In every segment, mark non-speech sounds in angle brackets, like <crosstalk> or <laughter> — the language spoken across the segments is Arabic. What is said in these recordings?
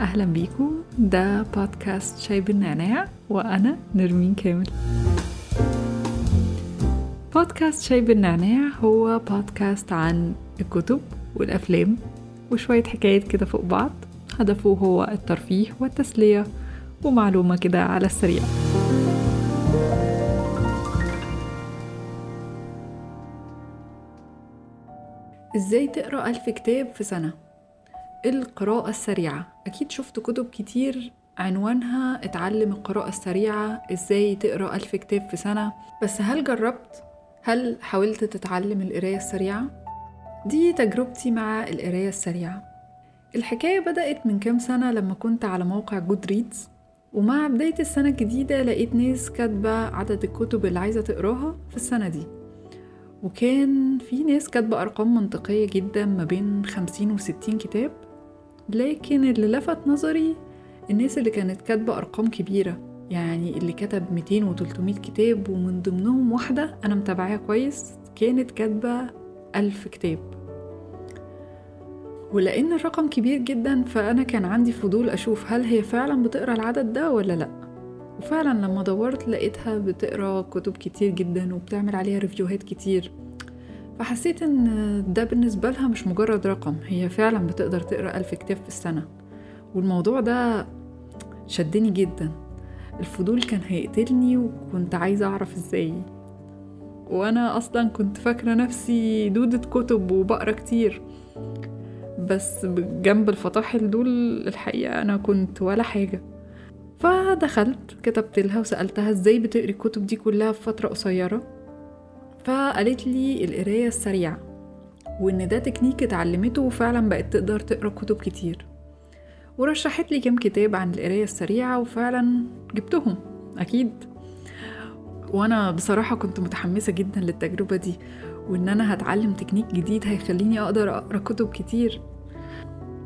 أهلا بيكم ده بودكاست شاي بالنعناع وأنا نرمين كامل. بودكاست شاي بالنعناع هو بودكاست عن الكتب والأفلام وشوية حكايات كده فوق بعض. هدفه هو الترفيه والتسلية. ومعلومة كده على السريع إزاي تقرأ ألف كتاب في سنة؟ القراءة السريعة أكيد شفت كتب كتير عنوانها اتعلم القراءة السريعة إزاي تقرأ ألف كتاب في سنة بس هل جربت؟ هل حاولت تتعلم القراية السريعة؟ دي تجربتي مع القراية السريعة الحكاية بدأت من كام سنة لما كنت على موقع جود ريدز ومع بداية السنة الجديدة لقيت ناس كاتبة عدد الكتب اللي عايزة تقراها في السنة دي. وكان في ناس كاتبة أرقام منطقية جدا ما بين خمسين وستين كتاب. لكن اللي لفت نظري الناس اللي كانت كاتبة أرقام كبيرة يعني اللي كتب 200 و 300 كتاب ومن ضمنهم واحدة أنا متابعاها كويس كانت كاتبة ألف كتاب. ولأن الرقم كبير جدا فأنا كان عندي فضول أشوف هل هي فعلا بتقرأ العدد ده ولا لأ. وفعلا لما دورت لقيتها بتقرأ كتب كتير جدا وبتعمل عليها ريفيوهات كتير. فحسيت إن ده بالنسبة لها مش مجرد رقم هي فعلا بتقدر تقرأ ألف كتاب في السنة. والموضوع ده شدني جدا. الفضول كان هيقتلني وكنت عايزة أعرف إزاي. وأنا أصلا كنت فاكرة نفسي دودة كتب وبقرأ كتير. بس جنب الفطاحل دول الحقيقة أنا كنت ولا حاجة. فدخلت كتبت لها وسألتها إزاي بتقري الكتب دي كلها في فترة قصيرة. فقالت لي القراية السريعة وإن ده تكنيك اتعلمته وفعلا بقت تقدر تقرأ كتب كتير. ورشحت لي كام كتاب عن القراية السريعة وفعلا جبتهم أكيد. وأنا بصراحة كنت متحمسة جدا للتجربة دي وإن أنا هتعلم تكنيك جديد هيخليني أقدر أقرأ كتب كتير.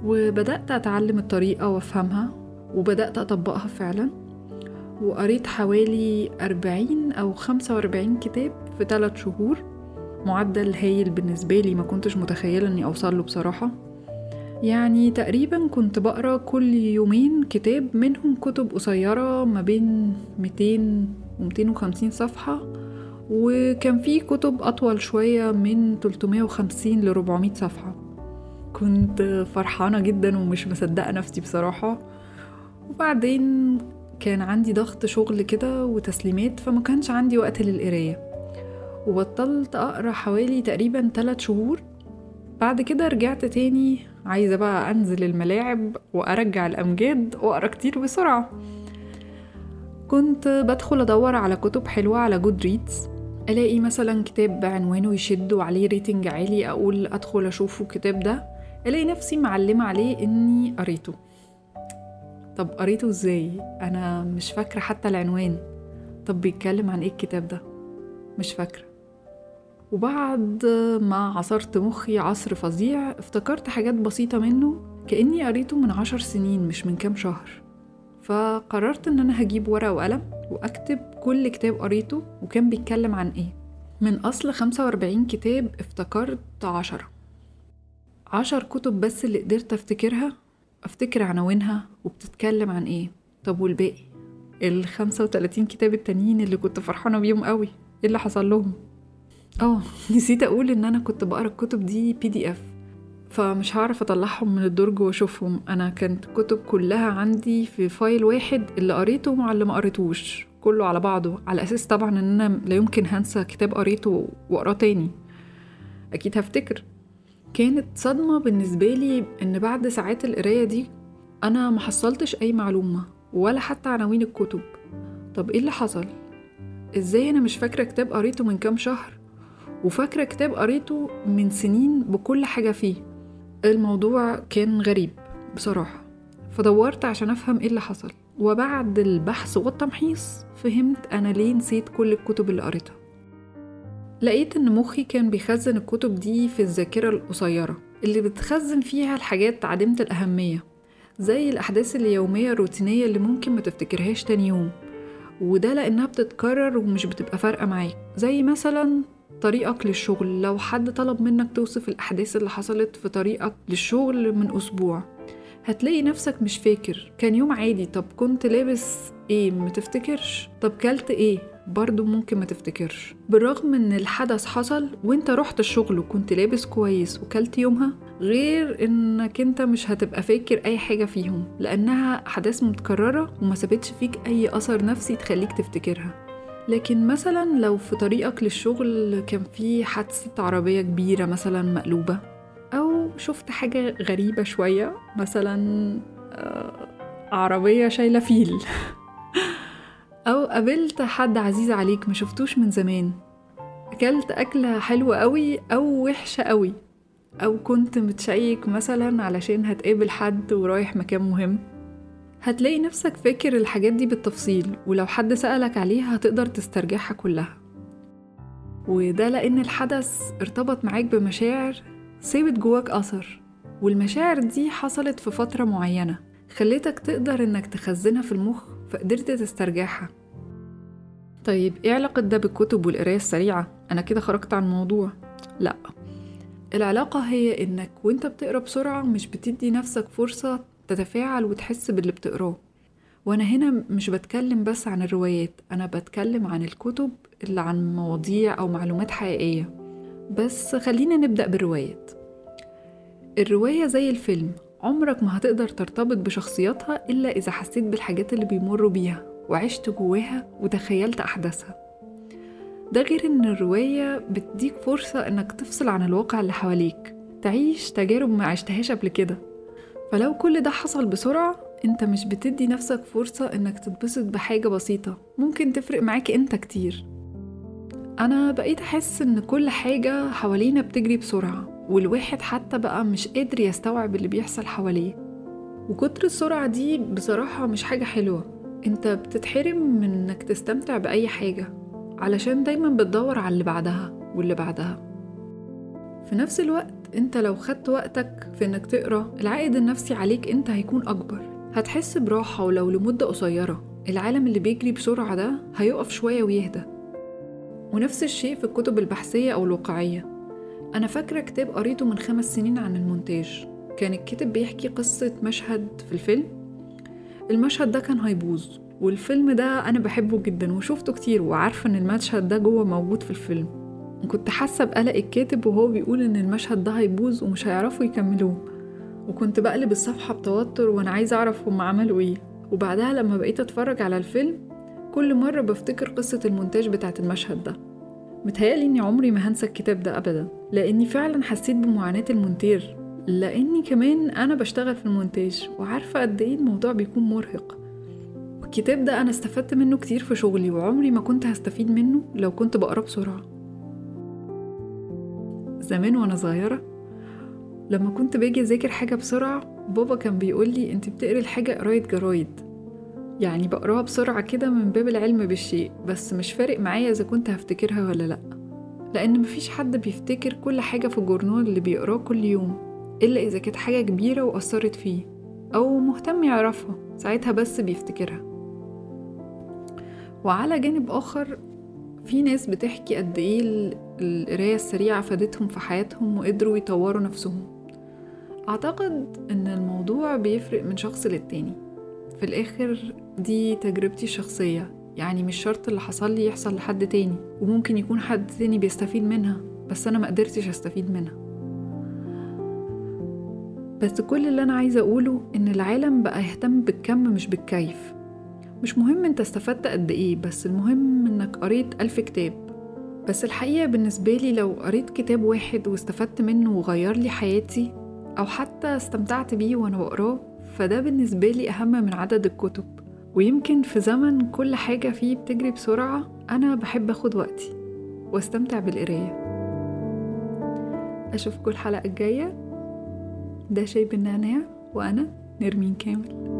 وبدأت أتعلم الطريقة وأفهمها وبدأت أطبقها فعلا وقريت حوالي أربعين أو خمسة وأربعين كتاب في ثلاث شهور. معدل هايل بالنسبة لي ما كنتش متخيلة أني أوصل له بصراحة. يعني تقريبا كنت بقرأ كل يومين كتاب منهم كتب قصيرة ما بين 200 و 250 صفحة وكان في كتب أطول شوية من 350 ل 400 صفحة. كنت فرحانة جدا ومش مصدقة نفسي بصراحة. وبعدين كان عندي ضغط شغل كده وتسليمات فما كانش عندي وقت للقراية. وبطلت أقرأ حوالي تقريبا 3 شهور. بعد كده رجعت تاني عايزة بقى أنزل الملاعب وأرجع الأمجاد وأقرأ كتير بسرعة. كنت بدخل أدور على كتب حلوة على Goodreads ألاقي مثلا كتاب عنوانه يشد وعليه rating عالي أقول أدخل أشوفه الكتاب ده. ألاقي نفسي معلمة عليه إني قريته. طب قريته إزاي؟ أنا مش فاكرة حتى العنوان. طب بيتكلم عن إيه الكتاب ده؟ مش فاكرة. وبعد ما عصرت مخي عصر فظيع افتكرت حاجات بسيطة منه كأني قريته من عشر سنين مش من كام شهر. فقررت إن أنا هجيب ورقة وقلم وأكتب كل كتاب قريته وكان بيتكلم عن إيه. من أصل 45 كتاب افتكرت عشرة. عشر كتب بس اللي قدرت أفتكرها؟ أفتكر عناوينها وبتتكلم عن إيه؟ طب والباقي؟ ال 35 كتاب التانيين اللي كنت فرحانة بيهم قوي. إيه اللي حصل لهم؟ آه <laughs> نسيت أقول إن أنا كنت بقرأ الكتب دي PDF فمش هعرف أطلعهم من الدرج وأشوفهم. أنا كانت الكتب كلها عندي في file واحد اللي قريته مع اللي ما قريتوش. كله على بعضه على أساس طبعا إن أنا لا يمكن هنسى كتاب قريته وأقراه تاني. أكيد هفتكر. كانت صدمة بالنسبة لي إن بعد ساعات القراية دي أنا ما حصلتش أي معلومة ولا حتى عناوين الكتب. طب إيه اللي حصل؟ إزاي أنا مش فاكرة كتاب قريته من كام شهر؟ وفاكرة كتاب قريته من سنين بكل حاجة فيه. الموضوع كان غريب بصراحة. فدورت عشان أفهم إيه اللي حصل. وبعد البحث والتمحيص فهمت أنا ليه نسيت كل الكتب اللي قريتها. لقيت إن مخي كان بيخزن الكتب دي في الذاكرة القصيرة اللي بتخزن فيها الحاجات عديمة الأهمية زي الأحداث اليومية الروتينية اللي ممكن ما تفتكرهاش تاني يوم وده لأنها بتتكرر ومش بتبقى فارقة معاك. زي مثلا طريقك للشغل لو حد طلب منك توصف الأحداث اللي حصلت في طريقك للشغل من أسبوع هتلاقي نفسك مش فاكر. كان يوم عادي طب كنت لابس إيه؟ متفتكرش طب كلت إيه؟ برضو ممكن ما تفتكرش. بالرغم ان الحدث حصل وانت رحت الشغل وكنت لابس كويس وكلت يومها غير انك انت مش هتبقى فاكر أي حاجة فيهم لأنها أحداث متكررة وما سابتش فيك أي أثر نفسي تخليك تفتكرها. لكن مثلا لو في طريقك للشغل كان في حادثة عربية كبيرة مثلا مقلوبة أو شفت حاجة غريبة شوية مثلا آه، عربية شايلة فيل. <laughs> قابلت حد عزيز عليك ما شفتوش من زمان. أكلت أكلة حلوة قوي أو وحشة قوي. أو كنت متشيك مثلا علشان هتقابل حد ورايح مكان مهم. هتلاقي نفسك فاكر الحاجات دي بالتفصيل ولو حد سألك عليها هتقدر تسترجعها كلها. وده لأن الحدث ارتبط معاك بمشاعر سابت جواك أثر والمشاعر دي حصلت في فترة معينة خليتك تقدر إنك تخزنها في المخ فقدرت تسترجعها. طيب إيه علاقة ده بالكتب والقراية السريعة؟ أنا كده خرجت عن الموضوع. لأ العلاقة هي إنك وإنت بتقرأ بسرعة مش بتدي نفسك فرصة تتفاعل وتحس باللي بتقراه. وأنا هنا مش بتكلم بس عن الروايات أنا بتكلم عن الكتب اللي عن مواضيع أو معلومات حقيقية. بس خلينا نبدأ بالروايات. الرواية زي الفيلم عمرك ما هتقدر ترتبط بشخصياتها إلا إذا حسيت بالحاجات اللي بيمروا بيها. وعشت جواها وتخيلت أحداثها. ده غير إن الرواية بتديك فرصة إنك تفصل عن الواقع اللي حواليك تعيش تجارب ما عشتهاش قبل كده. فلو كل ده حصل بسرعة أنت مش بتدي نفسك فرصة إنك تتبسط بحاجة بسيطة. ممكن تفرق معاك أنت كتير. أنا بقيت أحس إن كل حاجة حوالينا بتجري بسرعة والواحد حتى بقى مش قادر يستوعب اللي بيحصل حواليه. وكتر السرعة دي بصراحة مش حاجة حلوة. انت بتتحرم من انك تستمتع بأي حاجة علشان دايما بتدور على اللي بعدها واللي بعدها. في نفس الوقت انت لو خدت وقتك في انك تقرأ العائد النفسي عليك انت هيكون أكبر. هتحس براحة ولو لمدة قصيرة العالم اللي بيجري بسرعة ده هيقف شوية ويهدى. ونفس الشيء في الكتب البحثية أو الواقعية. أنا فاكرة كتاب قريته من خمس سنين عن المونتاج. كان الكاتب بيحكي قصة مشهد في الفيلم. المشهد ده كان هيبوظ والفيلم ده أنا بحبه جدا وشوفته كتير وعارفة إن المشهد ده جوه موجود في الفيلم. كنت حاسة بقلق الكاتب وهو بيقول إن المشهد ده هيبوظ ومش هيعرفوا يكملوه. وكنت بقلب الصفحة بتوتر وأنا عايزة أعرف هم عملوا إيه. وبعدها لما بقيت أتفرج على الفيلم كل مرة بفتكر قصة المونتاج بتاعت المشهد ده. متهيألي إني عمري ما هنسى الكتاب ده أبدا لأني فعلا حسيت بمعاناة المونتير. لأني كمان أنا بشتغل في المونتاج وعارفة قد إيه الموضوع بيكون مرهق. والكتاب ده أنا استفدت منه كتير في شغلي وعمري ما كنت هستفيد منه لو كنت بقرا بسرعة. زمان وأنا صغيرة لما كنت باجي أذاكر حاجة بسرعة بابا كان بيقولي أنت بتقري الحاجة قراية جرايد. يعني بقراها بسرعة كده من باب العلم بالشيء بس مش فارق معايا إذا كنت هفتكرها ولا لأ. لأن مفيش حد بيفتكر كل حاجة في الجورنال اللي بيقراه كل يوم. إلا إذا كانت حاجة كبيرة وأثرت فيه أو مهتم يعرفها ساعتها بس بيفتكرها. وعلى جانب آخر في ناس بتحكي قد إيه القراية السريعة فادتهم في حياتهم وقدروا يطوروا نفسهم. أعتقد إن الموضوع بيفرق من شخص للتاني. في الآخر دي تجربتي الشخصية. يعني مش شرط اللي حصل لي يحصل لحد تاني وممكن يكون حد تاني بيستفيد منها بس أنا مقدرتش أستفيد منها. بس كل اللي أنا عايزة أقوله إن العالم بقى يهتم بالكم مش بالكيف. مش مهم أنت استفدت قد إيه بس المهم إنك قريت ألف كتاب. بس الحقيقة بالنسبة لي لو قريت كتاب واحد واستفدت منه وغير لي حياتي أو حتى استمتعت بيه وأنا بقراه فده بالنسبة لي أهم من عدد الكتب. ويمكن في زمن كل حاجة فيه بتجري بسرعة أنا بحب أخد وقتي وأستمتع بالقراية. أشوفكم الحلقة الجاية. ده شاي بالنعناع وأنا نرمين كامل.